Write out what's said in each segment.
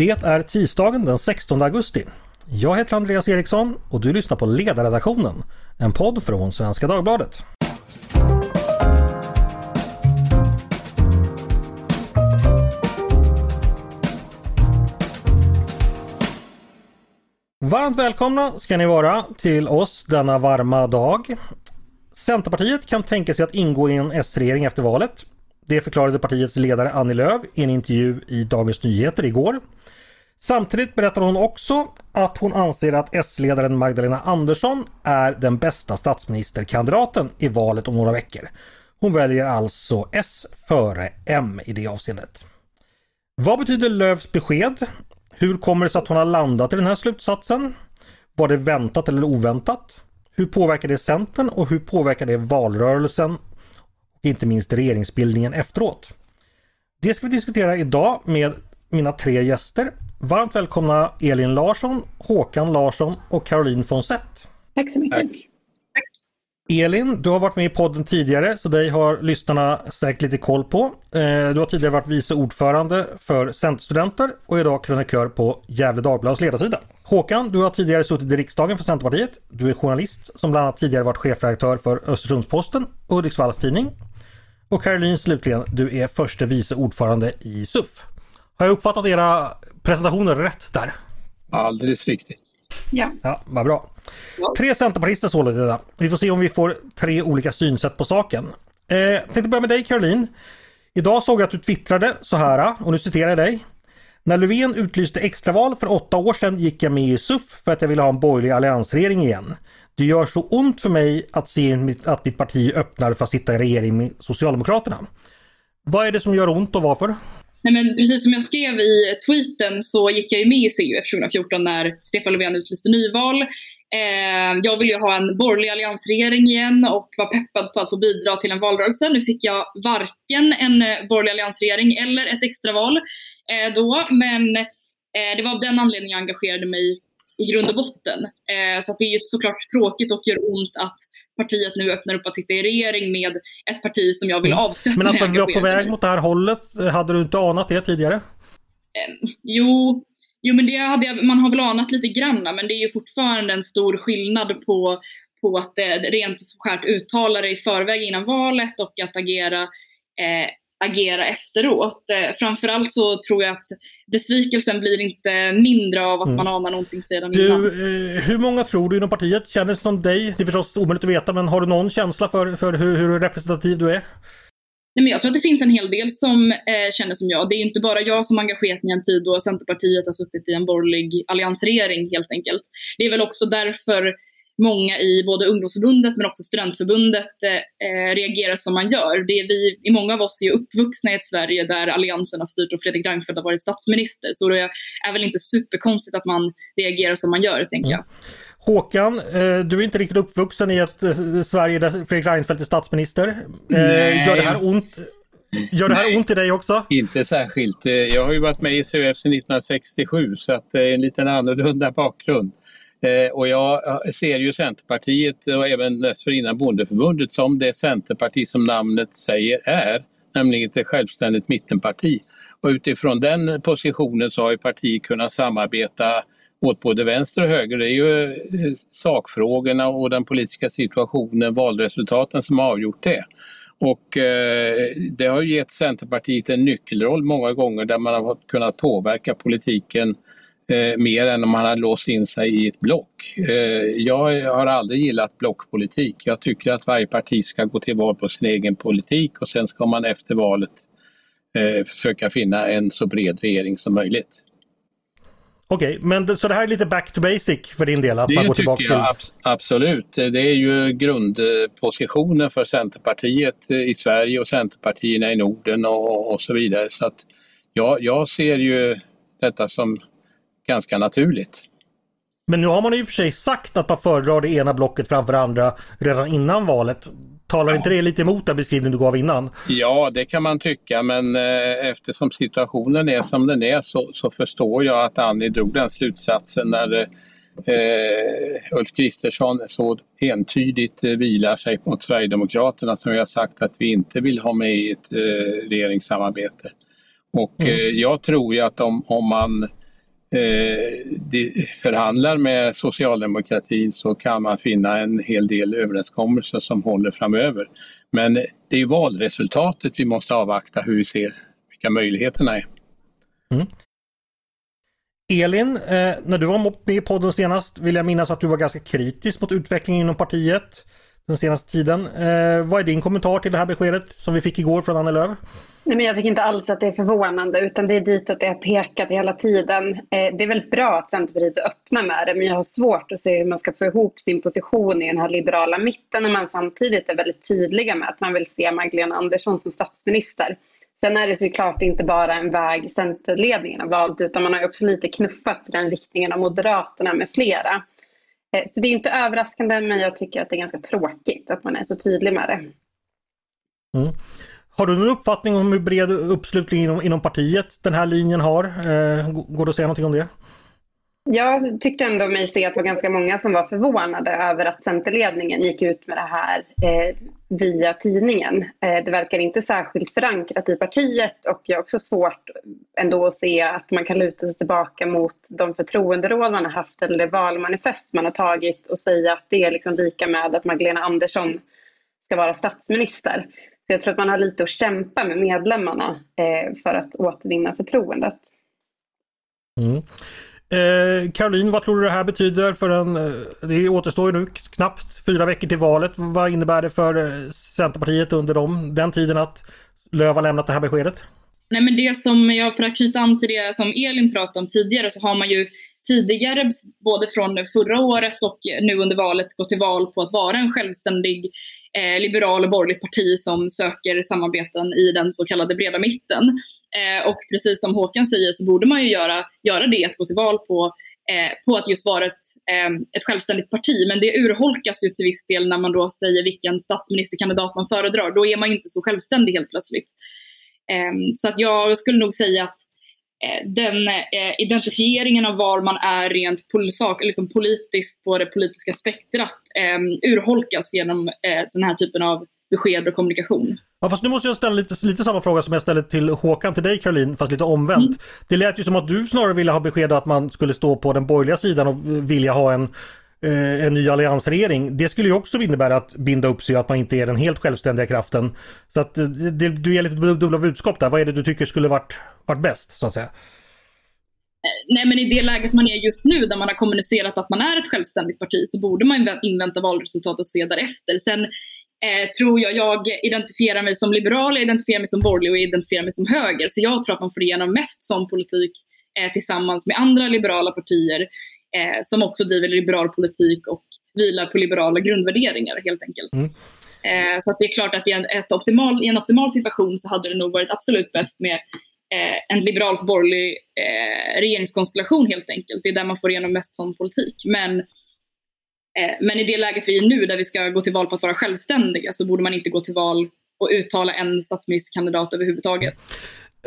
Det är tisdagen den 16 augusti. Jag heter Andreas Eriksson och du lyssnar på Ledarredaktionen, en podd från Svenska Dagbladet. Varmt välkomna ska ni vara till oss denna varma dag. Centerpartiet kan tänka sig att ingå i en S-regering efter valet. Det förklarade partiets ledare Annie Lööf i en intervju i Dagens Nyheter igår. Samtidigt berättar hon också att hon anser att S-ledaren Magdalena Andersson är den bästa statsministerkandidaten i valet om några veckor. Hon väljer alltså S före M i det avseendet. Vad betyder Lööfs besked? Hur kommer det sig att hon har landat i den här slutsatsen? Var det väntat eller oväntat? Hur påverkar det Centern och hur påverkar det valrörelsen? Och inte minst regeringsbildningen efteråt. Det ska vi diskutera idag med mina tre gäster. Varmt välkomna Elin Larsson, Håkan Larsson och Caroline von Sett. Tack så mycket. Tack. Elin, du har varit med i podden tidigare så dig har lyssnarna säkert lite koll på. Eh, du har tidigare varit vice ordförande för Centerstudenter och idag krönikör på Gefle Dagblads ledarsida. Håkan, du har tidigare suttit i riksdagen för Centerpartiet. Du är journalist som bland annat tidigare varit chefredaktör för Östersundsposten och Hudiksvalls Tidning. Och Caroline slutligen, du är förste vice ordförande i SUF. Har jag uppfattat era presentationer rätt där? Alldeles riktigt. Ja. Ja, vad bra. Tre centerpartister således. Vi får se om vi får tre olika synsätt på saken. Eh, tänkte börja med dig Caroline. Idag såg jag att du twittrade så här, och nu citerar jag dig. När Löfven utlyste extraval för åtta år sedan gick jag med i SUF för att jag ville ha en borgerlig alliansregering igen. Det gör så ont för mig att se att mitt parti öppnar för att sitta i regering med Socialdemokraterna. Vad är det som gör ont och varför? Nej, men precis som jag skrev i tweeten så gick jag ju med i CUF 2014 när Stefan Löfven utlyste nyval. Eh, jag ville ju ha en borgerlig alliansregering igen och var peppad på att få bidra till en valrörelse. Nu fick jag varken en eh, borgerlig alliansregering eller ett extraval eh, då, men eh, det var av den anledningen jag engagerade mig i grund och botten. Eh, så att det är ju såklart tråkigt och gör ont att partiet nu öppnar upp att sitta i regering med ett parti som jag vill mm. avsätta. Men att vi var på väg mot det här hållet, hade du inte anat det tidigare? Eh, jo, jo, men det hade jag, man har väl anat lite grann, men det är ju fortfarande en stor skillnad på, på att eh, rent skärt uttala det i förväg innan valet och att agera eh, agera efteråt. Eh, framförallt så tror jag att besvikelsen blir inte mindre av att mm. man anar någonting sedan du, innan. Eh, hur många tror du inom partiet känner som dig? Det är förstås omöjligt att veta men har du någon känsla för, för hur, hur representativ du är? Nej, men jag tror att det finns en hel del som eh, känner som jag. Det är inte bara jag som engagerat mig i en tid då Centerpartiet har suttit i en borgerlig alliansregering helt enkelt. Det är väl också därför många i både ungdomsförbundet men också studentförbundet eh, reagerar som man gör. Det är vi, i många av oss är ju uppvuxna i ett Sverige där alliansen har styrt och Fredrik Reinfeldt har varit statsminister. Så det är väl inte superkonstigt att man reagerar som man gör, tänker jag. Mm. Håkan, eh, du är inte riktigt uppvuxen i ett eh, Sverige där Fredrik Reinfeldt är statsminister. Eh, Nej. Gör det här ont? Gör det här Nej, ont i dig också? Inte särskilt. Jag har ju varit med i CUF sedan 1967 så att det är en liten annorlunda bakgrund. Eh, och jag ser ju Centerpartiet och även dessförinnan Bondeförbundet som det Centerparti som namnet säger är, nämligen ett självständigt mittenparti. Och utifrån den positionen så har ju partiet kunnat samarbeta åt både vänster och höger. Det är ju eh, sakfrågorna och den politiska situationen, valresultaten som har avgjort det. Och eh, det har gett Centerpartiet en nyckelroll många gånger där man har kunnat påverka politiken eh, mer än om man hade låst in sig i ett block. Eh, jag har aldrig gillat blockpolitik. Jag tycker att varje parti ska gå till val på sin egen politik och sen ska man efter valet eh, försöka finna en så bred regering som möjligt. Okej, okay, men så det här är lite back to basic för din del? Att det man går tycker jag till... absolut. Det är ju grundpositionen för Centerpartiet i Sverige och Centerpartierna i Norden och, och så vidare. Så att ja, jag ser ju detta som ganska naturligt. Men nu har man och för sig sagt att man föredrar det ena blocket framför det andra redan innan valet. Talar ja. inte det lite emot den beskrivning du gav innan? Ja, det kan man tycka, men eh, eftersom situationen är som den är så, så, förstår jag att Annie drog den slutsatsen när eh, Ulf Kristersson så entydigt eh, vilar sig mot Sverigedemokraterna som vi har sagt att vi inte vill ha med i ett eh, regeringssamarbete. Och mm. Eh, jag tror ju att om, om man eh, förhandlar med socialdemokratin så kan man finna en hel del överenskommelser som håller framöver. Men det är valresultatet vi måste avvakta hur vi ser vilka möjligheterna är. Mm. Elin, eh, när du var med i podden senast vill jag minnas att du var ganska kritisk mot utvecklingen inom partiet den senaste tiden. Eh, vad är din kommentar till det här beskedet som vi fick igår från Annie Lööf? Nej, men jag tycker inte alls att det är förvånande utan det är ditåt det har pekat hela tiden. Eh, det är väldigt bra att Centerpartiet är öppna med det men jag har svårt att se hur man ska få ihop sin position i den här liberala mitten när man samtidigt är väldigt tydliga med att man vill se Magdalena Andersson som statsminister. Sen är det såklart inte bara en väg Centerledningen har valt utan man har också lite knuffat i den riktningen av Moderaterna med flera. Eh, så det är inte överraskande men jag tycker att det är ganska tråkigt att man är så tydlig med det. Mm. Har du någon uppfattning om hur bred uppslutning inom, inom partiet den här linjen har? Eh, går det att säga någonting om det? Jag tyckte ändå mig se att det var ganska många som var förvånade över att Centerledningen gick ut med det här eh, via tidningen. Eh, det verkar inte särskilt förankrat i partiet och jag har också svårt ändå att se att man kan luta sig tillbaka mot de förtroenderåd man har haft eller det valmanifest man har tagit och säga att det är liksom lika med att Magdalena Andersson ska vara statsminister. Så jag tror att man har lite att kämpa med medlemmarna eh, för att återvinna förtroendet. Mm. Eh, Caroline, vad tror du det här betyder för en... Eh, det återstår ju nu knappt fyra veckor till valet. Vad innebär det för eh, Centerpartiet under dem, den tiden att Löv har lämnat det här beskedet? Nej men det som jag, för att knyta an till det som Elin pratade om tidigare, så har man ju tidigare, både från förra året och eh, nu under valet, gått till val på att vara en självständig eh, liberal och borgerligt parti som söker samarbeten i den så kallade breda mitten. Eh, och precis som Håkan säger så borde man ju göra, göra det, att gå till val på, eh, på att just vara ett, eh, ett självständigt parti. Men det urholkas ju till viss del när man då säger vilken statsministerkandidat man föredrar. Då är man ju inte så självständig helt plötsligt. Eh, så att jag skulle nog säga att Eh, den eh, identifieringen av var man är rent polisak, liksom politiskt på det politiska spektrat eh, urholkas genom eh, den här typen av besked och kommunikation. Ja fast nu måste jag ställa lite, lite samma fråga som jag ställde till Håkan till dig Caroline, fast lite omvänt. Mm. Det lät ju som att du snarare ville ha besked att man skulle stå på den borgerliga sidan och vilja ha en eh, en ny alliansregering. Det skulle ju också innebära att binda upp sig att man inte är den helt självständiga kraften. Så att det, du ger lite dubbla budskap där. Vad är det du tycker skulle varit, varit bäst så att säga? Eh, nej men i det läget man är just nu där man har kommunicerat att man är ett självständigt parti så borde man invänta valresultatet och se därefter. Sen eh, tror jag, jag identifierar mig som liberal, jag identifierar mig som borgerlig och jag identifierar mig som höger. Så jag tror att man får igenom mest sån politik eh, tillsammans med andra liberala partier eh, som också driver liberal politik och vilar på liberala grundvärderingar helt enkelt. Mm. Eh, så att det är klart att i en, optimal, i en optimal situation så hade det nog varit absolut bäst med eh, en liberalt borgerlig eh, regeringskonstellation helt enkelt. Det är där man får igenom mest sån politik. Men, Eh, men i det läget vi är nu där vi ska gå till val på att vara självständiga så borde man inte gå till val och uttala en statsministerkandidat överhuvudtaget.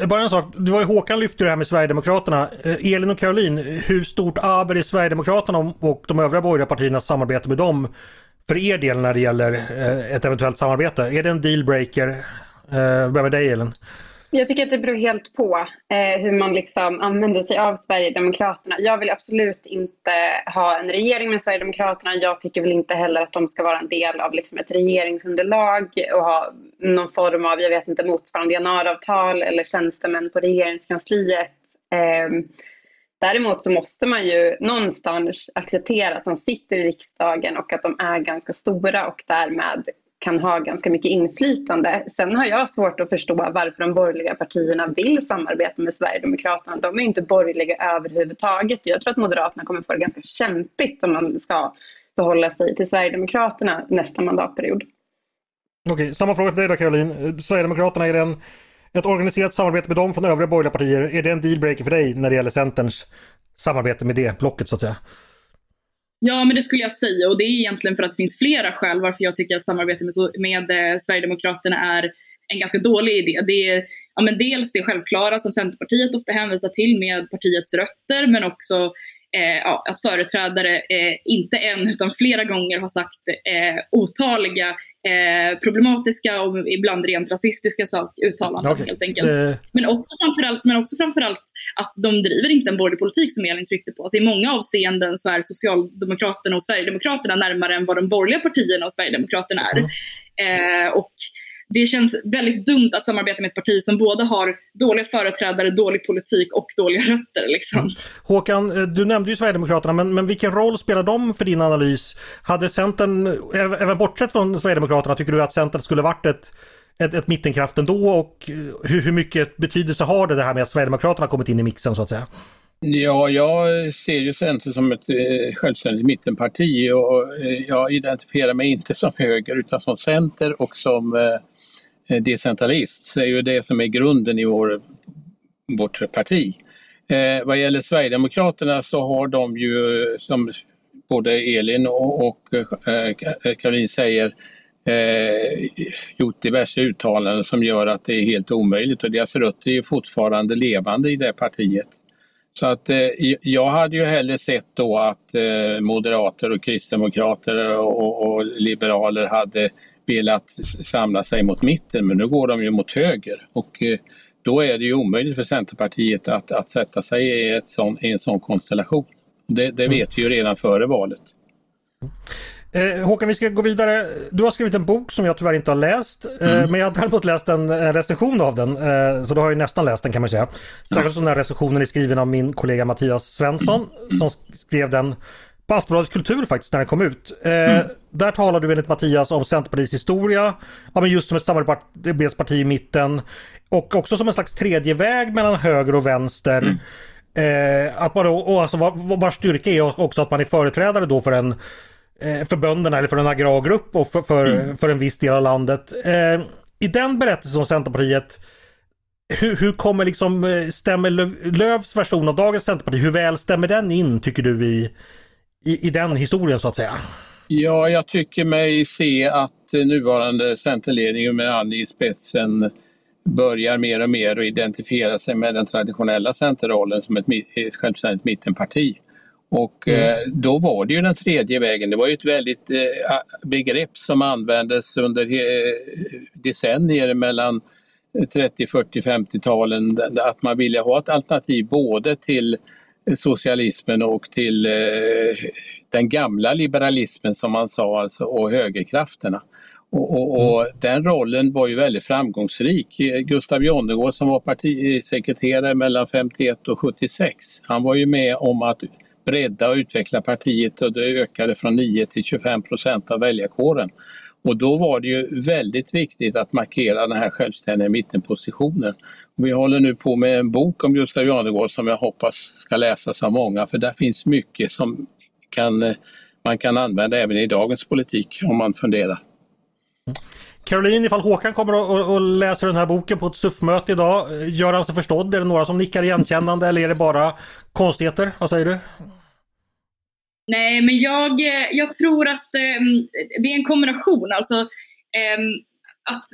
Eh, bara en sak, det var ju Håkan lyfte det här med Sverigedemokraterna. Eh, Elin och Caroline, hur stort aber är Sverigedemokraterna och de övriga borgerliga partiernas samarbete med dem för er del när det gäller ett eventuellt samarbete? Är det en dealbreaker? Vem med dig Elin. Jag tycker att det beror helt på eh, hur man liksom använder sig av Sverigedemokraterna. Jag vill absolut inte ha en regering med Sverigedemokraterna. Jag tycker väl inte heller att de ska vara en del av liksom ett regeringsunderlag och ha någon form av, jag vet inte, motsvarande januariavtal eller tjänstemän på regeringskansliet. Eh, däremot så måste man ju någonstans acceptera att de sitter i riksdagen och att de är ganska stora och därmed kan ha ganska mycket inflytande. Sen har jag svårt att förstå varför de borgerliga partierna vill samarbeta med Sverigedemokraterna. De är inte borgerliga överhuvudtaget. Jag tror att Moderaterna kommer få det ganska kämpigt om man ska förhålla sig till Sverigedemokraterna nästa mandatperiod. Okej, samma fråga till dig då Caroline. Sverigedemokraterna, är det en, ett organiserat samarbete med dem från övriga borgerliga partier? Är det en dealbreaker för dig när det gäller Centerns samarbete med det blocket så att säga? Ja, men det skulle jag säga och det är egentligen för att det finns flera skäl varför jag tycker att samarbete med, med eh, Sverigedemokraterna är en ganska dålig idé. Det är ja, men dels det självklara som Centerpartiet ofta hänvisar till med partiets rötter men också eh, ja, att företrädare eh, inte en utan flera gånger har sagt eh, otaliga eh, problematiska och ibland rent rasistiska sak, uttalanden okay. helt enkelt. Uh... Men, också framförallt, men också framförallt att de driver inte en borgerlig politik som Elin tryckte på. Så I många avseenden så är Socialdemokraterna och Sverigedemokraterna närmare än vad de borgerliga partierna och Sverigedemokraterna är. Mm. Eh, och det känns väldigt dumt att samarbeta med ett parti som både har dåliga företrädare, dålig politik och dåliga rötter. Liksom. Håkan, eh, du nämnde ju Sverigedemokraterna, men, men vilken roll spelar de för din analys? Hade Centern, även bortsett från Sverigedemokraterna, tycker du att Centern skulle varit ett ett, ett mittenkraft ändå och eh, hur, hur mycket betydelse har det, det här med att Sverigedemokraterna kommit in i mixen så att säga? Ja, jag ser ju Centern som ett eh, självständigt mittenparti och eh, jag identifierar mig inte som höger utan som center och som eh, Eh, Eh, decentralist. Det är ju det som är grunden i vår, vårt parti. Eh, vad gäller Sverigedemokraterna så har de ju, som både Elin och, och eh, eh Caroline säger, eh, gjort diverse uttalanden som gör att det är helt omöjligt och deras rötter är fortfarande levande i det partiet. Så att eh, jag hade ju hellre sett då att eh, moderater och kristdemokrater och, och liberaler hade velat samla sig mot mitten men nu går de ju mot höger och eh, då är det ju omöjligt för Centerpartiet att, att sätta sig i, ett sån, i en sån konstellation. Det, det vet vi ju redan före valet. Eh, Håkan, vi ska gå vidare. Du har skrivit en bok som jag tyvärr inte har läst. Eh, mm. Men jag har däremot läst en, en recension av den. Eh, så då har jag nästan läst den kan man säga. Särskilt som den här recensionen är skriven av min kollega Mattias Svensson. Som skrev den på Aftonbladets Kultur faktiskt när den kom ut. Eh, mm. Där talar du enligt Mattias om Centerpartiets historia, ja, men just som ett samarbetsparti i mitten och också som en slags tredje väg mellan höger och vänster. Mm. Eh, att man då, och alltså var, vars styrka är också att man är företrädare då för en eh, för bönderna eller för en agrargrupp och för, för, mm. för en viss del av landet. Eh, I den berättelsen om Centerpartiet hur, hur kommer liksom, eh, stämmer Lövs version av dagens Centerparti, hur väl stämmer den in tycker du i, i, i den historien så att säga? Ja, jag tycker mig se att nuvarande centerledningen med Annie i spetsen börjar mer och mer att identifiera sig med den traditionella centerrollen som ett, ett självständigt mittenparti. Och mm. eh, då var det ju den tredje vägen. Det var ju ett väldigt eh, begrepp som användes under decennier mellan 30, 40, 50-talen. Att man ville ha ett alternativ både till socialismen och till eh, den gamla liberalismen som man sa alltså, och högerkrafterna. Och, och, och mm. Den rollen var ju väldigt framgångsrik. Gustav Jonnergård som var partisekreterare mellan 51 och 76, han var ju med om att bredda och utveckla partiet och det ökade från 9 till 25 procent av väljarkåren. Och då var det ju väldigt viktigt att markera den här självständiga mittenpositionen. Vi håller nu på med en bok om Gustav Janegård som jag hoppas ska läsas av många för där finns mycket som kan, eh, man kan använda även i dagens politik om man funderar. Caroline, ifall Håkan kommer och, och, läser den här boken på ett SUF-möte idag, eh, gör han sig förstådd? Är det några som nickar igenkännande eller är det bara konstigheter? Vad säger du? Nej, men jag, eh, jag tror att eh, det är en kombination. Alltså, eh, att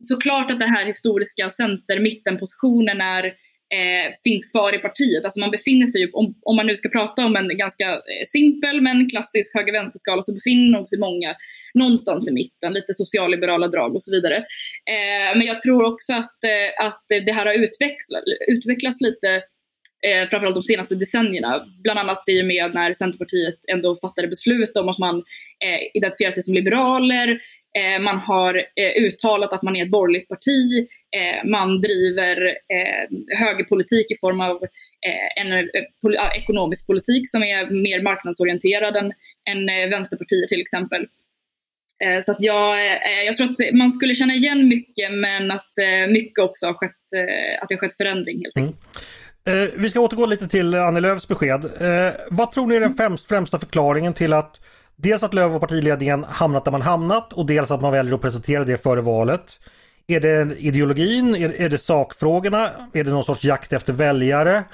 såklart att den här historiska center-mittenpositionen är, eh, finns kvar i partiet. Alltså man befinner sig, om, om man nu ska prata om en ganska eh, simpel men klassisk höger-vänster-skala så befinner sig många någonstans i mitten, lite socialliberala drag och så vidare. Eh, men jag tror också att, eh, att det här har utvecklats, utvecklats lite eh, framförallt de senaste decennierna. Bland annat i och med när Centerpartiet ändå fattade beslut om att man eh, identifierar sig som liberaler. Eh, man har eh, uttalat att man är ett borgerligt parti. Eh, man driver eh, högerpolitik i form av eh, en eh, pol ekonomisk politik som är mer marknadsorienterad än, än eh, vänsterpartier till exempel. Eh, så att jag, jag tror att man skulle känna igen mycket men att mycket också har skett, att det har skett förändring helt enkelt. Mm. Vi ska återgå lite till Annie Lööfs besked. Vad tror ni är den främsta förklaringen till att dels att Lööf och partiledningen hamnat där man hamnat och dels att man väljer att presentera det före valet? Är det ideologin? Är, är det sakfrågorna? Är det någon sorts jakt efter väljare?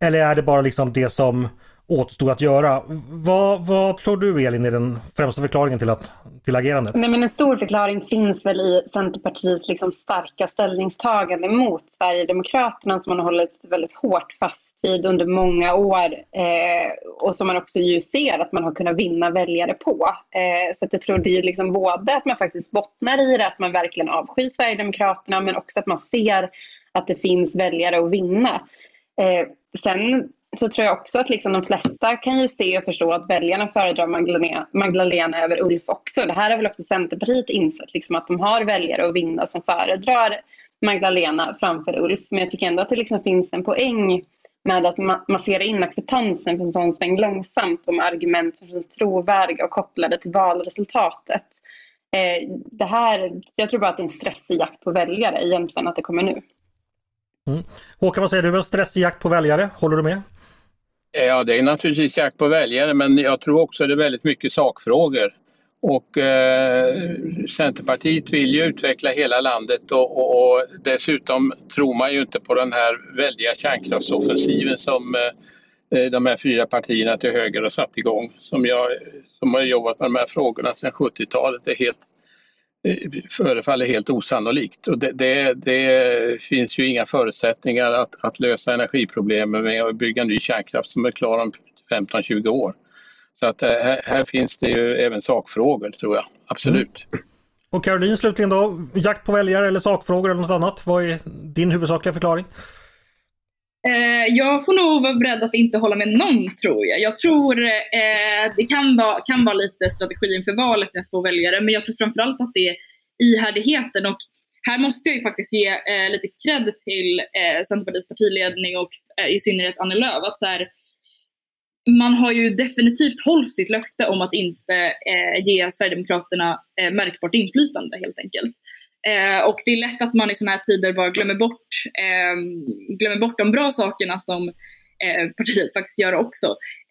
Eller är det bara liksom det som återstod att göra. Vad, vad tror du Elin är den främsta förklaringen till, att, till agerandet? Nej, men en stor förklaring finns väl i Centerpartiets liksom starka ställningstagande mot Sverigedemokraterna som man har hållit väldigt hårt fast vid under många år eh, och som man också ju ser att man har kunnat vinna väljare på. Eh, så att jag tror det är liksom både att man faktiskt bottnar i det, att man verkligen avskyr Sverigedemokraterna men också att man ser att det finns väljare att vinna. Eh, sen så tror jag också att liksom de flesta kan ju se och förstå att väljarna föredrar Magdalena, Magdalena över Ulf också. Det här har väl också Centerpartiet insett, liksom att de har väljare att vinna som föredrar Magdalena framför Ulf. Men jag tycker ändå att det liksom finns en poäng med att ma massera in acceptansen för en sån sväng långsamt och med argument som känns trovärdiga och kopplade till valresultatet. Eh, det här, jag tror bara att det är en stressig jakt på väljare egentligen att det kommer nu. Mm. Håkan, vad säger du? En stressig jakt på väljare, håller du med? Eh, ja, det är naturligtvis jakt på väljare men jag tror också det är väldigt mycket sakfrågor. Och eh, Centerpartiet vill ju utveckla hela landet och, och, och, dessutom tror man ju inte på den här väldiga kärnkraftsoffensiven som eh, eh de här fyra partierna till höger har satt igång. Som jag som har jobbat med de här frågorna sedan 70-talet är helt förefaller helt osannolikt. Och det, det, det, finns ju inga förutsättningar att, att lösa energiproblemen med att bygga ny kärnkraft som är klar om 15-20 år. Så att eh, här, här, finns det ju även sakfrågor tror jag, absolut. Mm. Och Caroline slutligen då, jakt på väljare eller sakfrågor eller något annat? Vad är din huvudsakliga förklaring? Eh, jag får nog vara beredd att inte hålla med någon tror jag. Jag tror eh, det kan vara, kan vara lite strategi inför valet att få väljare men jag tror framförallt att det är ihärdigheten och här måste jag ju faktiskt ge eh, lite cred till eh, Centerpartiets partiledning och eh, i synnerhet Annie Lööf att så här, man har ju definitivt hållit sitt löfte om att inte eh, ge Sverigedemokraterna eh, märkbart inflytande helt enkelt. Eh, och det är lätt att man i sådana här tider bara glömmer bort, eh, glömmer bort de bra sakerna som eh, partiet faktiskt gör också.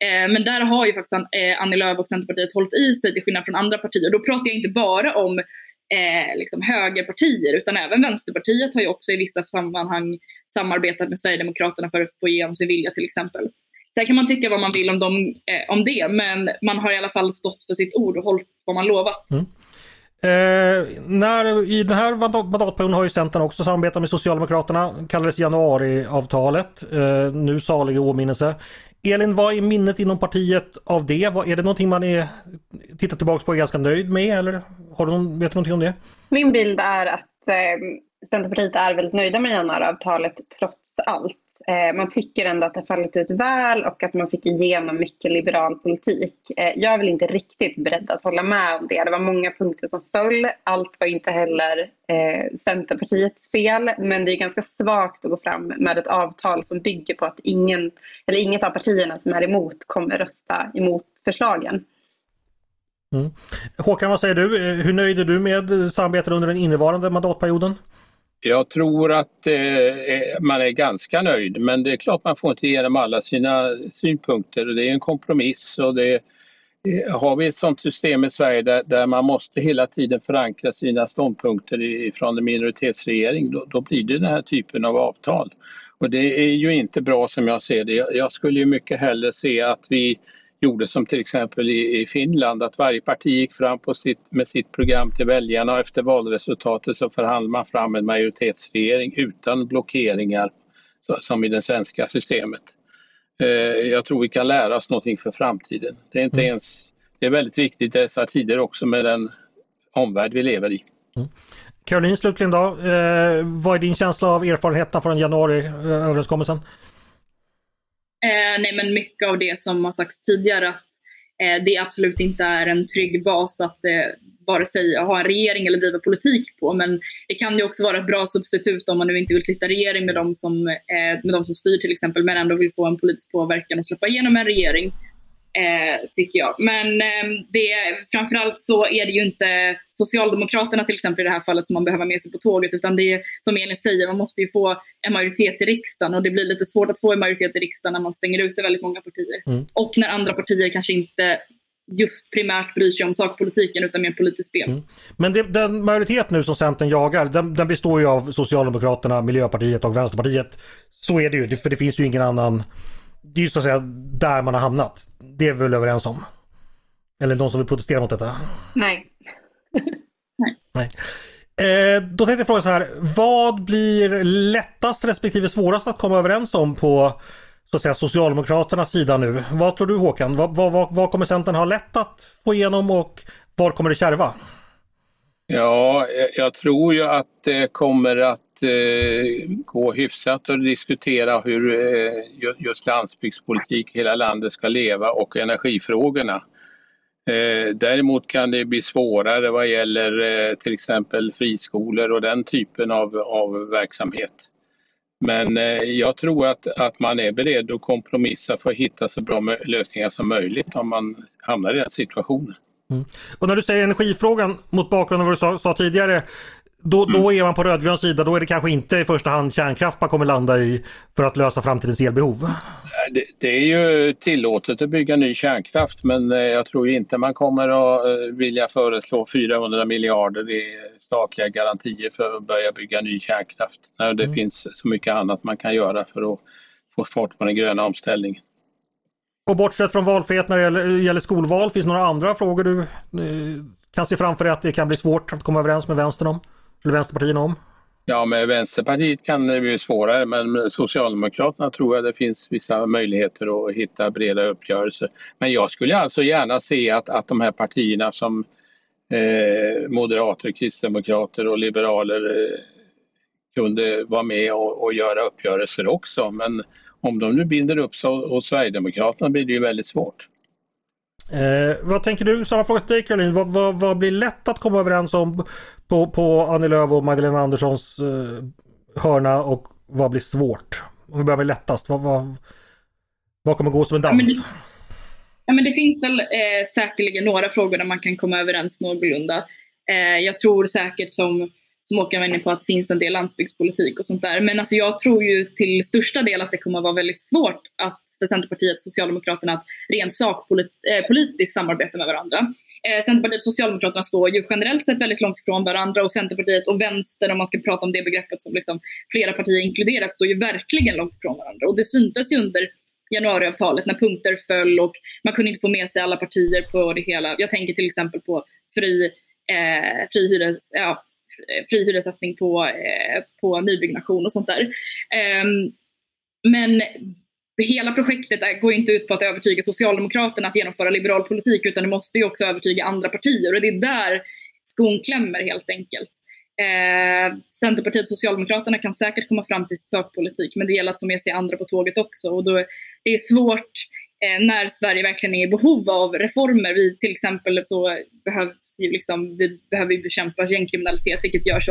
Eh, men där har ju faktiskt eh, Annie Lööf och Centerpartiet hållit i sig till skillnad från andra partier. Då pratar jag inte bara om eh, liksom högerpartier utan även Vänsterpartiet har ju också i vissa sammanhang samarbetat med Sverigedemokraterna för att få igenom sin vilja till exempel. Sen kan man tycka vad man vill om, dem, eh, om det men man har i alla fall stått för sitt ord och hållit vad man lovat. Mm. Eh, när, I den här mandatperioden har ju Centern också samarbetat med Socialdemokraterna. Kallades januariavtalet. Eh, nu salig åminnelse. Elin, vad är minnet inom partiet av det? Är det någonting man är, tittar tillbaka på och är ganska nöjd med? Eller har du någon, vet du någonting om det? Min bild är att eh, Centerpartiet är väldigt nöjda med januariavtalet trots allt. Eh, man tycker ändå att det har fallit ut väl och att man fick igenom mycket liberal politik. Eh, jag är väl inte riktigt beredd att hålla med om det. Det var många punkter som föll. Allt var inte heller eh, Centerpartiets fel. Men det är ganska svagt att gå fram med ett avtal som bygger på att ingen, eller inget av partierna som är emot kommer rösta emot förslagen. Mm. Håkan, vad säger du? Eh, hur nöjd är du med samarbetet under den innevarande mandatperioden? Jag tror att eh, eh, man är ganska nöjd men det är klart man får inte igenom alla sina synpunkter. Det är en kompromiss och det, eh, har vi ett sådant system i Sverige där, där, man måste hela tiden förankra sina ståndpunkter från en minoritetsregering då, då, blir det den här typen av avtal. Och det är ju inte bra som jag ser det. Jag, jag skulle ju mycket hellre se att vi gjorde som till exempel i, i Finland, att varje parti gick fram på sitt, med sitt program till väljarna och efter valresultatet så förhandlade man fram en majoritetsregering utan blockeringar som i det svenska systemet. Eh, jag tror vi kan lära oss någonting för framtiden. Det är inte mm. ens, det är väldigt viktigt i dessa tider också med den omvärld vi lever i. Mm. Caroline slutligen då, eh, vad är din känsla av erfarenheterna från januariöverenskommelsen? Eh, Eh, nej men mycket av det som har sagts tidigare att eh, det absolut inte är en trygg bas att eh, vare sig ha en regering eller driva politik på. Men det kan ju också vara ett bra substitut om man nu inte vill sitta i regering med de som, eh, med de som styr till exempel men ändå vill få en politisk påverkan och släppa igenom en regering eh, tycker jag. Men eh, det, framförallt så är det ju inte Socialdemokraterna till exempel i det här fallet som man behöver med sig på tåget utan det är som Elin säger, man måste ju få en majoritet i riksdagen och det blir lite svårt att få en majoritet i riksdagen när man stänger ute väldigt många partier. Mm. Och när andra partier kanske inte just primärt bryr sig om sakpolitiken utan mer politiskt spel. Mm. Men det, den majoritet nu som Centern jagar, den, den, består ju av Socialdemokraterna, Miljöpartiet och Vänsterpartiet. Så är det ju, för det finns ju ingen annan det är ju så att säga där man har hamnat. Det är vi väl överens om? Eller de som vill protestera mot detta? Nej. Nej. Nej. Eh, då tänkte jag fråga så här, vad blir lättast respektive svårast att komma överens om på så att säga Socialdemokraternas sida nu? Vad tror du Håkan? Vad, vad, vad, kommer Centern ha lätt att få igenom och var kommer det kärva? Ja, jag tror ju att det kommer att Eh, gå hyfsat och diskutera hur eh, just landsbygdspolitik hela landet ska leva och energifrågorna. Eh, däremot kan det bli svårare vad gäller till exempel friskolor och den typen av, av verksamhet. Men jag tror att, att man är beredd att kompromissa för att hitta så bra lösningar som möjligt om man hamnar i den situationen. Mm. Och när du säger energifrågan mot bakgrund av vad du sa, sa tidigare. Då, mm. då är man på rödgrön sida, då är det kanske inte i första hand kärnkraft man kommer landa i för att lösa framtidens elbehov. Det, det är ju tillåtet att bygga ny kärnkraft men eh, jag tror inte man kommer att eh, vilja föreslå 400 miljarder i statliga garantier för att börja bygga ny kärnkraft. När det mm. finns så mycket annat man kan göra för att få fart på den gröna omställningen. Och bortsett från valfrihet när det gäller, gäller skolval, finns det några andra frågor du eh, kan se framför dig att det kan bli svårt att komma överens med vänstern om? Eller vänsterpartierna om? Ja, med Vänsterpartiet kan det bli svårare men med Socialdemokraterna tror jag det finns vissa möjligheter att hitta breda uppgörelser. Men jag skulle alltså gärna se att, att de här partierna som eh, moderater, kristdemokrater och liberaler eh, kunde vara med och, och, göra uppgörelser också. Men om de nu binder upp sig hos Sverigedemokraterna blir det ju väldigt svårt. Eh, vad tänker du? Samma fråga till dig Caroline. Vad, vad, vad, blir lätt att komma överens om på, på Annie Lööf och Magdalena Anderssons eh, hörna och vad blir svårt? Om vi börjar med lättast. Vad, vad, vad kommer gå som en dans? Ja, men det, ja, men det finns väl eh, säkerligen några frågor där man kan komma överens någorlunda. Eh, jag tror säkert som som Håkan var inne på att det finns en del landsbygdspolitik och sånt där. Men alltså jag tror ju till största del att det kommer att vara väldigt svårt att för Centerpartiet och Socialdemokraterna att rent sakpolitiskt eh, samarbeta med varandra. Eh, Centerpartiet och Socialdemokraterna står ju generellt sett väldigt långt ifrån varandra och Centerpartiet och vänster, om man ska prata om det begreppet som liksom flera partier inkluderat, står ju verkligen långt ifrån varandra. Och det syntes ju under januariavtalet när punkter föll och man kunde inte få med sig alla partier på det hela. Jag tänker till exempel på fri, eh, fri hyres, ja, eh, fri hyressättning på, eh, på nybyggnation och sånt där. Eh, men hela projektet går inte ut på att övertyga Socialdemokraterna att genomföra liberal politik utan det måste ju också övertyga andra partier och det är där skon klämmer helt enkelt. Eh, Centerpartiet och Socialdemokraterna kan säkert komma fram till sakpolitik men det gäller att få med sig andra på tåget också och då är det svårt eh, när Sverige verkligen är i behov av reformer. Vi, till exempel så behövs ju liksom, vi behöver bekämpa gängkriminalitet vilket görs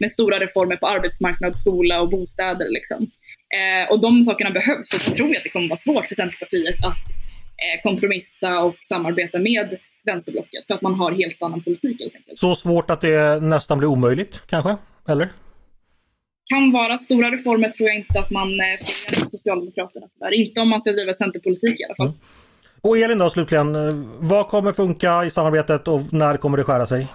med stora reformer på arbetsmarknad, skola och bostäder. Liksom. Eh, och de sakerna behövs och så tror jag att det kommer vara svårt för Centerpartiet att eh, kompromissa och samarbeta med vänsterblocket för att man har helt annan politik helt enkelt. Så svårt att det nästan blir omöjligt kanske? Eller? kan vara. Stora reformer tror jag inte att man eh, får igenom Socialdemokraterna tyvärr. Inte om man ska driva centerpolitik i alla fall. Mm. Och Elin då slutligen, eh, vad kommer funka i samarbetet och när kommer det skära sig?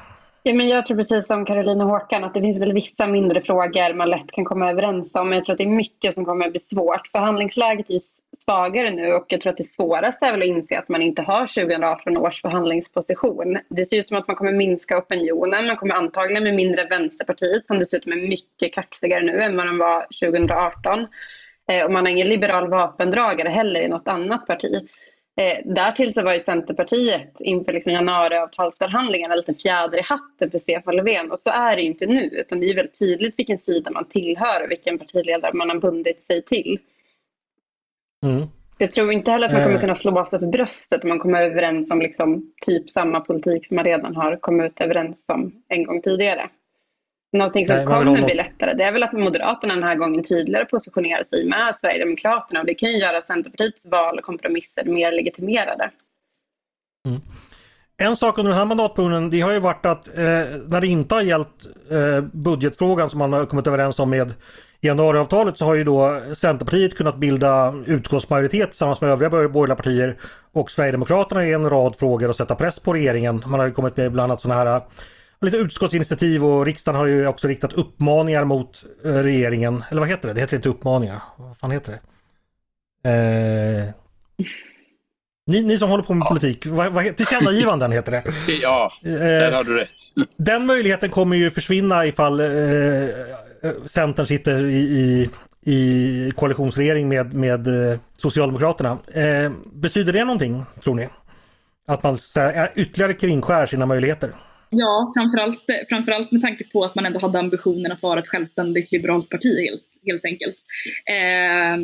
Ja, men jag tror precis som Caroline och Håkan att det finns väl vissa mindre frågor man lätt kan komma överens om. Men jag tror att det är mycket som kommer att bli svårt. Förhandlingsläget är ju svagare nu och jag tror att det svåraste är väl att inse att man inte har 2018 års förhandlingsposition. Det ser ut som att man kommer minska opinionen. Man kommer antagligen med mindre Vänsterpartiet som dessutom är mycket kaxigare nu än vad den var 2018. Eh, och man har ingen liberal vapendragare heller i något annat parti. Eh, därtill så var ju Centerpartiet inför liksom januariavtalsförhandlingarna lite fjäder i hatten för Stefan Löfven och så är det ju inte nu utan det är väldigt tydligt vilken sida man tillhör och vilken partiledare man har bundit sig till. Mm. Jag tror inte heller att man kommer eh. kunna slå sig för bröstet om man kommer överens om liksom typ samma politik som man redan har kommit överens om en gång tidigare. Någonting som Nej, kommer bli lättare det är väl att Moderaterna den här gången tydligare positionerar sig med Sverigedemokraterna och det kan ju göra Centerpartiets val och kompromisser mer legitimerade. Mm. En sak under den här mandatperioden det har ju varit att eh, när det inte har gällt eh, budgetfrågan som man har kommit överens om med januariavtalet så har ju då Centerpartiet kunnat bilda utskottsmajoritet tillsammans med övriga borgerliga partier och Sverigedemokraterna i en rad frågor och sätta press på regeringen. Man har ju kommit med bland annat sådana här lite utskottsinitiativ och riksdagen har ju också riktat uppmaningar mot eh, regeringen. Eller vad heter det? Det heter inte uppmaningar. Vad fan heter det? Eh, ni, ni som håller på med ja. politik, vad, vad, tillkännagivanden heter det. Ja, där har du rätt. Den möjligheten kommer ju försvinna ifall eh, Centern sitter i, i, i koalitionsregering med, med eh, Socialdemokraterna. Eh, betyder det någonting, tror ni? Att man här, ytterligare kringskär sina möjligheter? Ja, framförallt, framförallt med tanke på att man ändå hade ambitionen att vara ett självständigt liberalt parti helt, helt enkelt. Eh,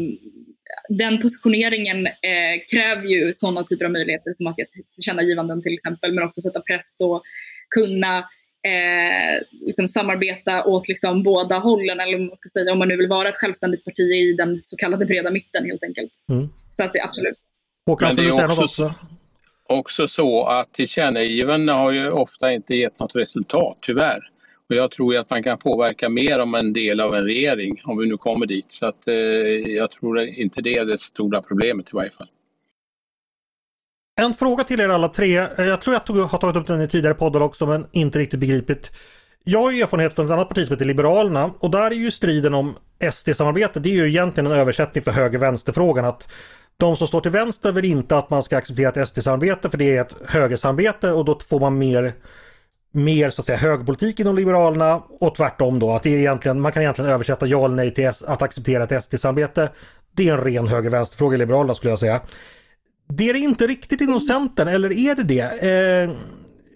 den positioneringen eh, kräver ju sådana typer av möjligheter som att ge tillkännagivanden till exempel, men också sätta press och kunna eh, liksom samarbeta åt liksom båda hållen, eller man ska säga, om man nu vill vara ett självständigt parti i den så kallade breda mitten helt enkelt. Mm. Så att det absolut. Håkan, skulle du säga något också? Också så att tillkännagivanden har ju ofta inte gett något resultat, tyvärr. Och jag tror att man kan påverka mer om en del av en regering, om vi nu kommer dit. Så att, eh, jag tror inte det är det stora problemet i varje fall. En fråga till er alla tre. Jag tror jag tog, har tagit upp den i tidigare poddar också men inte riktigt begripligt. Jag har erfarenhet från ett annat parti som heter Liberalerna och där är ju striden om SD-samarbete det är ju egentligen en översättning för höger-vänster-frågan. Att de som står till vänster vill inte att man ska acceptera ett SD-samarbete för det är ett högersamarbete och då får man mer mer så att säga högerpolitik inom Liberalerna och tvärtom då att det är egentligen, man kan egentligen översätta ja eller nej till att acceptera ett SD-samarbete. Det är en ren höger-vänster-fråga i Liberalerna skulle jag säga. Det är det inte riktigt inom Centern, eller är det det? Eh,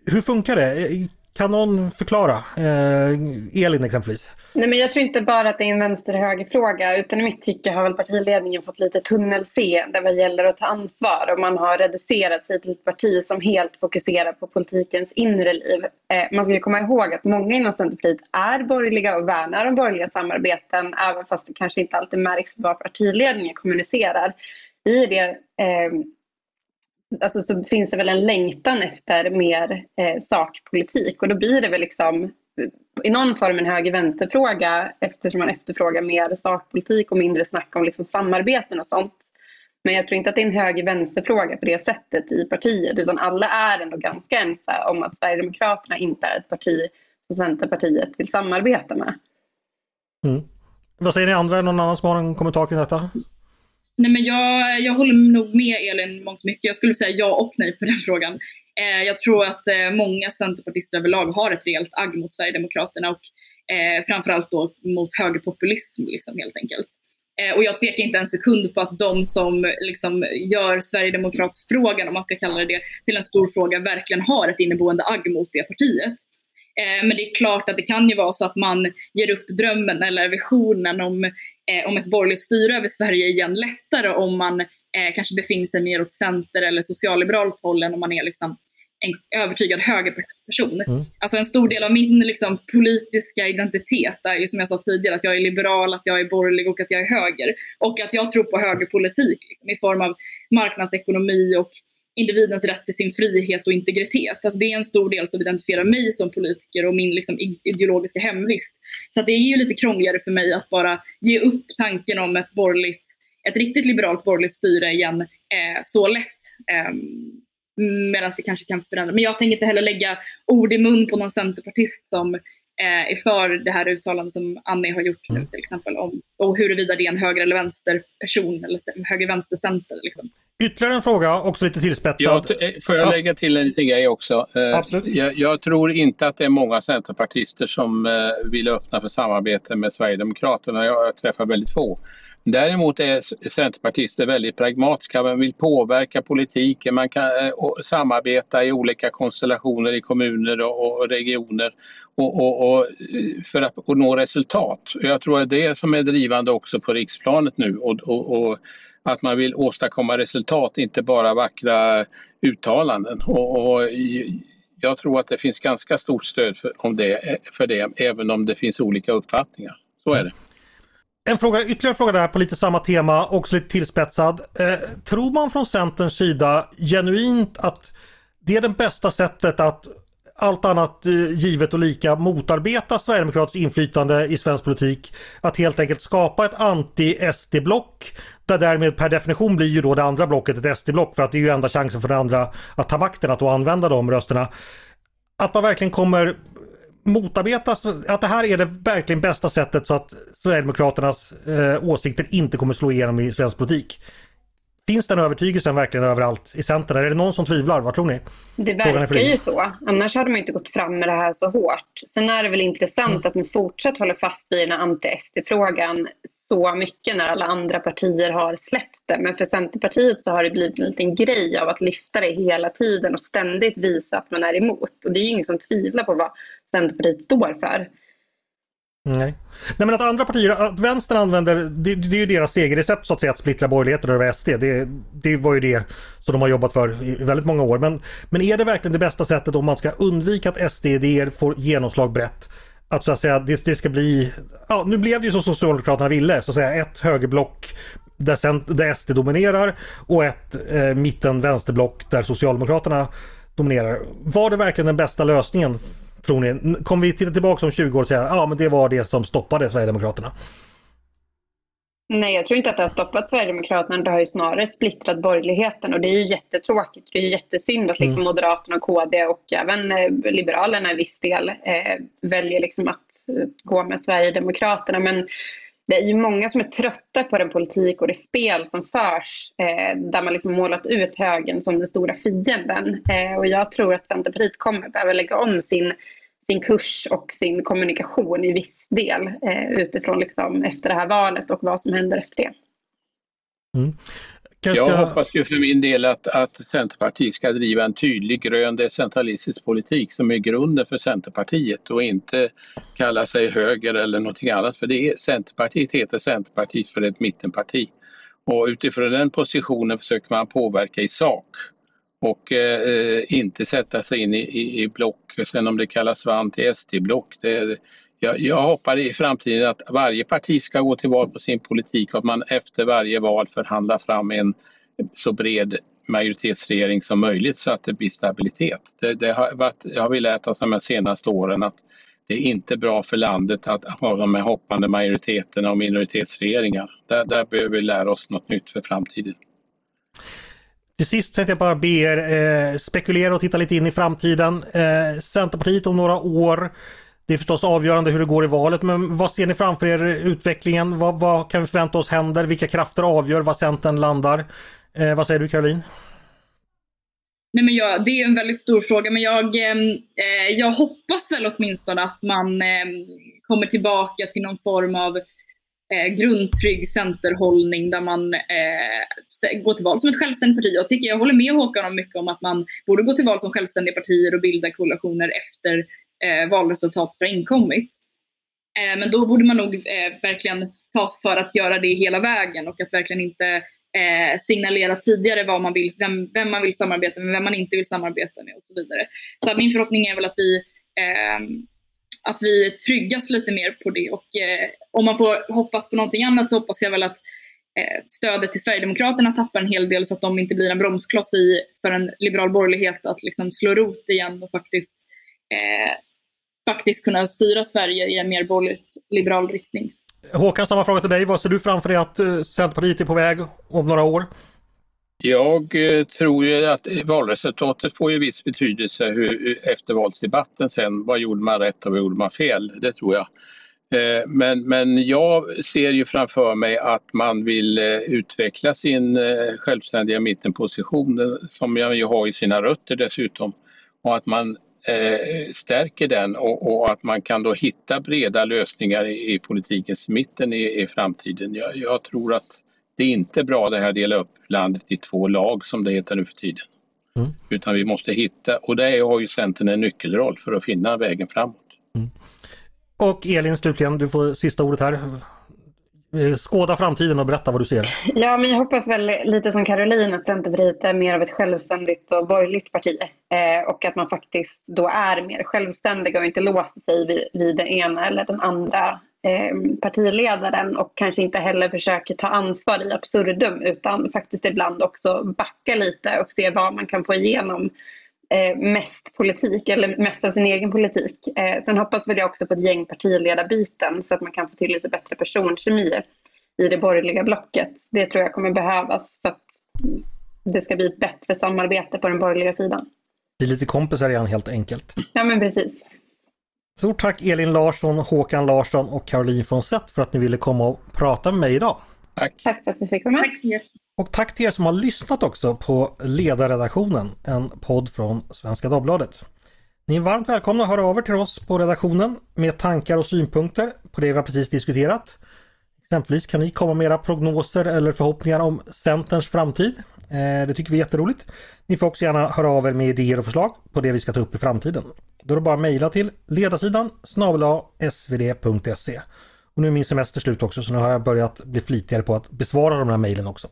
hur funkar det? Kan någon förklara? Eh, Elin exempelvis. Nej, men jag tror inte bara att det är en vänster-höger-fråga utan i mitt tycke har väl partiledningen fått lite tunnelseende vad gäller att ta ansvar och man har reducerat sig till ett parti som helt fokuserar på politikens inre liv. Eh, man ska komma ihåg att många inom Centerpartiet är borgerliga och värnar om borgerliga samarbeten även fast det kanske inte alltid märks vad partiledningen kommunicerar. I det eh, alltså, så finns det väl en längtan efter mer eh, sakpolitik och då blir det väl liksom i någon form en höger-vänster-fråga eftersom man efterfrågar mer sakpolitik och mindre snack om liksom samarbeten och sånt. Men jag tror inte att det är en höger-vänster-fråga på det sättet i partiet utan alla är ändå ganska ense om att Sverigedemokraterna inte är ett parti som Centerpartiet vill samarbeta med. Mm. Vad säger ni andra? Någon annan som har en kommentar kring detta? Nej, men jag, jag håller nog med Elin mångt mycket. Jag skulle säga ja och nej på den frågan. Eh, jag tror att eh, många centerpartister överlag har ett rejält agg mot Sverigedemokraterna och eh, framförallt då mot högerpopulism liksom, helt enkelt. Eh, och jag tvekar inte en sekund på att de som liksom, gör Sverigedemokratsfrågan, om man ska kalla det det, till en stor fråga verkligen har ett inneboende agg mot det partiet. Eh, men det är klart att det kan ju vara så att man ger upp drömmen eller visionen om, eh, om ett borgerligt styre över Sverige igen lättare om man eh, kanske befinner sig mer åt center eller socialliberalt håll än om man är liksom en övertygad högerperson. Mm. Alltså en stor del av min liksom, politiska identitet är ju som jag sa tidigare att jag är liberal, att jag är borgerlig och att jag är höger. Och att jag tror på högerpolitik liksom, i form av marknadsekonomi och individens rätt till sin frihet och integritet. Alltså det är en stor del som identifierar mig som politiker och min liksom ideologiska hemvist. Så det är ju lite krångligare för mig att bara ge upp tanken om ett borgerligt, ett riktigt liberalt borgerligt styre igen eh, så lätt. Eh, medan det kanske kan förändra. Men jag tänker inte heller lägga ord i mun på någon centerpartist som eh, är för det här uttalandet som Annie har gjort nu till exempel om och huruvida det är en höger eller vänster person eller höger-vänster center. Liksom. Ytterligare en fråga, också lite tillspetsad. Ja, eh, får jag lägga till en liten grej också? Eh, Absolut. Jag, jag, tror inte att det är många centerpartister som eh, vill öppna för samarbete med Sverigedemokraterna. Jag träffar väldigt få. Däremot är centerpartister väldigt pragmatiska. Man vill påverka politiken, man kan eh, samarbeta i olika konstellationer i kommuner och, regioner och, och, och eh, för att nå resultat. Jag tror att det är det som är drivande också på riksplanet nu. och att man vill åstadkomma resultat, inte bara vackra uttalanden. Och, och jag tror att det finns ganska stort stöd för, om det, eh, för det, även om det finns olika uppfattningar. Så är det. En fråga, ytterligare fråga där på lite samma tema, också lite tillspetsad. Eh, tror man från Centerns sida genuint att det är det bästa sättet att allt annat eh, givet och lika motarbeta Sverigedemokraternas inflytande i svensk politik. Att helt enkelt skapa ett anti-SD-block där därmed per definition blir ju då det andra blocket ett SD-block för att det är ju enda chansen för det andra att ta makten, att då använda de rösterna. Att man verkligen kommer motarbetas, att det här är det verkligen bästa sättet så att Sverigedemokraternas eh, åsikter inte kommer slå igenom i svensk politik. Finns den övertygelsen verkligen överallt i Centern? Är det någon som tvivlar? Vad tror ni? Det verkar ju så. Annars hade man inte gått fram med det här så hårt. Sen är det väl intressant mm. att ni fortsatt håller fast vid den här anti-SD-frågan så mycket när alla andra partier har släppt det. Men för Centerpartiet så har det blivit en liten grej av att lyfta det hela tiden och ständigt visa att man är emot. Och det är ju ingen som tvivlar på vad Centerpartiet står för. Nej. Nej men att andra partier, att vänstern använder, det, det är ju deras segerrecept så att säga att splittra borgerligheten över SD. Det, det var ju det som de har jobbat för i väldigt många år. Men, men är det verkligen det bästa sättet om man ska undvika att SD-idéer får genomslag brett? Att så att säga det, det ska bli, ja nu blev det ju som Socialdemokraterna ville, så att säga ett högerblock där, cent, där SD dominerar och ett eh, mitten vänsterblock där Socialdemokraterna dominerar. Var det verkligen den bästa lösningen Tror ni? Kommer vi titta tillbaka om 20 år och säga att ja, men det var det som stoppade Sverigedemokraterna? Nej, jag tror inte att det har stoppat Sverigedemokraterna. Det har ju snarare splittrat borgerligheten och det är ju jättetråkigt. Det är ju jättesynd att liksom mm. Moderaterna, KD och även eh, Liberalerna i viss del eh, väljer liksom att eh, gå med Sverigedemokraterna. Men det är ju många som är trötta på den politik och det spel som förs eh, där man liksom målat ut högen som den stora fienden. Eh, och jag tror att Centerpartiet kommer behöva lägga om sin, sin kurs och sin kommunikation i viss del eh, utifrån liksom efter det här valet och vad som händer efter det. Mm. Jag hoppas ju för min del att, att Centerpartiet ska driva en tydlig grön decentralistisk politik som är grunden för Centerpartiet och inte kalla sig höger eller någonting annat. För det är, Centerpartiet heter Centerpartiet för ett mittenparti. Och utifrån den positionen försöker man påverka i sak och eh, inte sätta sig in i, i, i block. Sen om det kallas VAN till SD-block, det, jag, jag hoppas i framtiden att varje parti ska gå till val på sin politik och att man efter varje val förhandlar fram en så bred majoritetsregering som möjligt så att det blir stabilitet. Det, det har, varit, det har vi lärt oss de senaste åren att det är inte bra för landet att ha de här hoppande majoriteterna och minoritetsregeringar. Där, där behöver vi lära oss något nytt för framtiden. Till sist tänkte jag bara be er eh, spekulera och titta lite in i framtiden. Eh, Centerpartiet om några år det är förstås avgörande hur det går i valet men vad ser ni framför er utvecklingen? Vad, vad kan vi förvänta oss händer? Vilka krafter avgör var Centern landar? Eh, vad säger du Caroline? Nej, men jag, det är en väldigt stor fråga men jag, ehm, eh, jag hoppas väl åtminstone att man eh, kommer tillbaka till någon form av eh, grundtrygg centerhållning där man eh, går till val som ett självständigt parti. Jag, tycker, jag håller med Håkan om mycket om att man borde gå till val som självständiga partier och bilda koalitioner efter eh, valresultatet har inkommit. Eh, men då borde man nog eh, verkligen ta sig för att göra det hela vägen och att verkligen inte eh, signalera tidigare vad man vill, vem, vem, man vill samarbeta med, vem man inte vill samarbeta med och så vidare. Så min förhoppning är väl att vi eh, att vi tryggas lite mer på det och eh, om man får hoppas på någonting annat så hoppas jag väl att eh, stödet till Sverigedemokraterna tappar en hel del så att de inte blir en bromskloss i, för en liberal borgerlighet att liksom slå rot igen och faktiskt eh, faktiskt kunna styra Sverige i en mer borgerligt liberal riktning. Håkan, samma fråga till dig. Vad ser du framför dig att eh, Centerpartiet är på väg om några år? Jag eh, tror ju att valresultatet får ju viss betydelse hur, eftervalsdebatten sen. Vad gjorde man rätt och vad gjorde man fel? Det tror jag. Eh, men, men jag ser ju framför mig att man vill utveckla sin självständiga mittenposition som jag ju har i sina rötter dessutom. Och att man stärker den och, och, att man kan då hitta breda lösningar i, i politikens mitten i, i framtiden. Jag, jag, tror att det är inte bra det här att dela upp landet i två lag som det heter nu för tiden. Mm. Utan vi måste hitta, och där har ju Centern en nyckelroll för att finna vägen framåt. Mm. Och Elin slutligen, du får sista ordet här. Eh, skåda framtiden och berätta vad du ser. Ja, men jag hoppas väl lite som Caroline att Centerpartiet är mer av ett självständigt och borgerligt parti. Eh, och att man faktiskt då är mer självständiga och inte låser sig vid, vid den ena eller den andra eh, partiledaren och kanske inte heller försöker ta ansvar i absurdum utan faktiskt ibland också backa lite och se vad man kan få igenom eh, mest politik eller mest av sin egen politik. Eh, sen hoppas väl jag också på ett gäng partiledarbyten så att man kan få till lite bättre personkemi i det borgerliga blocket. Det tror jag kommer behövas för att det ska bli ett bättre samarbete på den borgerliga sidan. Det är lite kompisar igen helt enkelt. Ja men precis. Stort tack Elin Larsson, Håkan Larsson och Caroline Fonsett för att ni ville komma och prata med mig idag. Tack. Tack för att vi fick vara med. Och tack till er som har lyssnat också på Ledarredaktionen, en podd från Svenska Dagbladet. Ni är varmt välkomna att höra av er till oss på redaktionen med tankar och synpunkter på det vi har precis diskuterat. Exempelvis kan ni komma med era prognoser eller förhoppningar om Centerns framtid. Eh, det tycker vi är jätteroligt. Ni får också gärna höra av er med idéer och förslag på det vi ska ta upp i framtiden. Då är det bara att mejla till ledarsidan snabel svd.se. Och nu är min semester slut också så nu har jag börjat bli flitigare på att besvara de här mejlen också.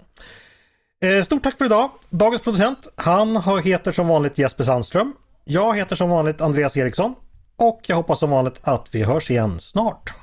Eh, stort tack för idag! Dagens producent, han heter som vanligt Jesper Sandström. Jag heter som vanligt Andreas Eriksson och jag hoppas som vanligt att vi hörs igen snart.